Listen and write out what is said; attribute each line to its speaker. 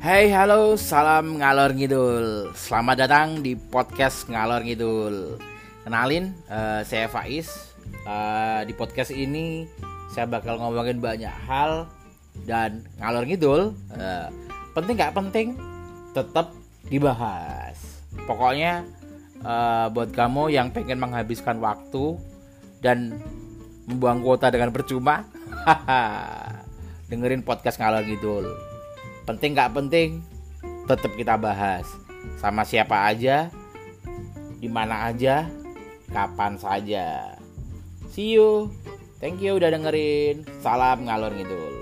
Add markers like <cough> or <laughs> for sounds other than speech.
Speaker 1: Hai halo salam ngalor ngidul. Selamat datang di podcast ngalor ngidul. Kenalin uh, saya Faiz. Uh, Di podcast ini saya bakal ngomongin banyak hal Dan ngalor ngidul uh, Penting gak penting tetap dibahas. Pokoknya uh, buat kamu yang pengen menghabiskan waktu Dan membuang kuota dengan percuma <laughs> Dengerin podcast ngalor ngidul penting gak penting tetap kita bahas. Sama siapa aja di mana aja kapan saja. See you. Thank you udah dengerin. Salam ngalor ngidul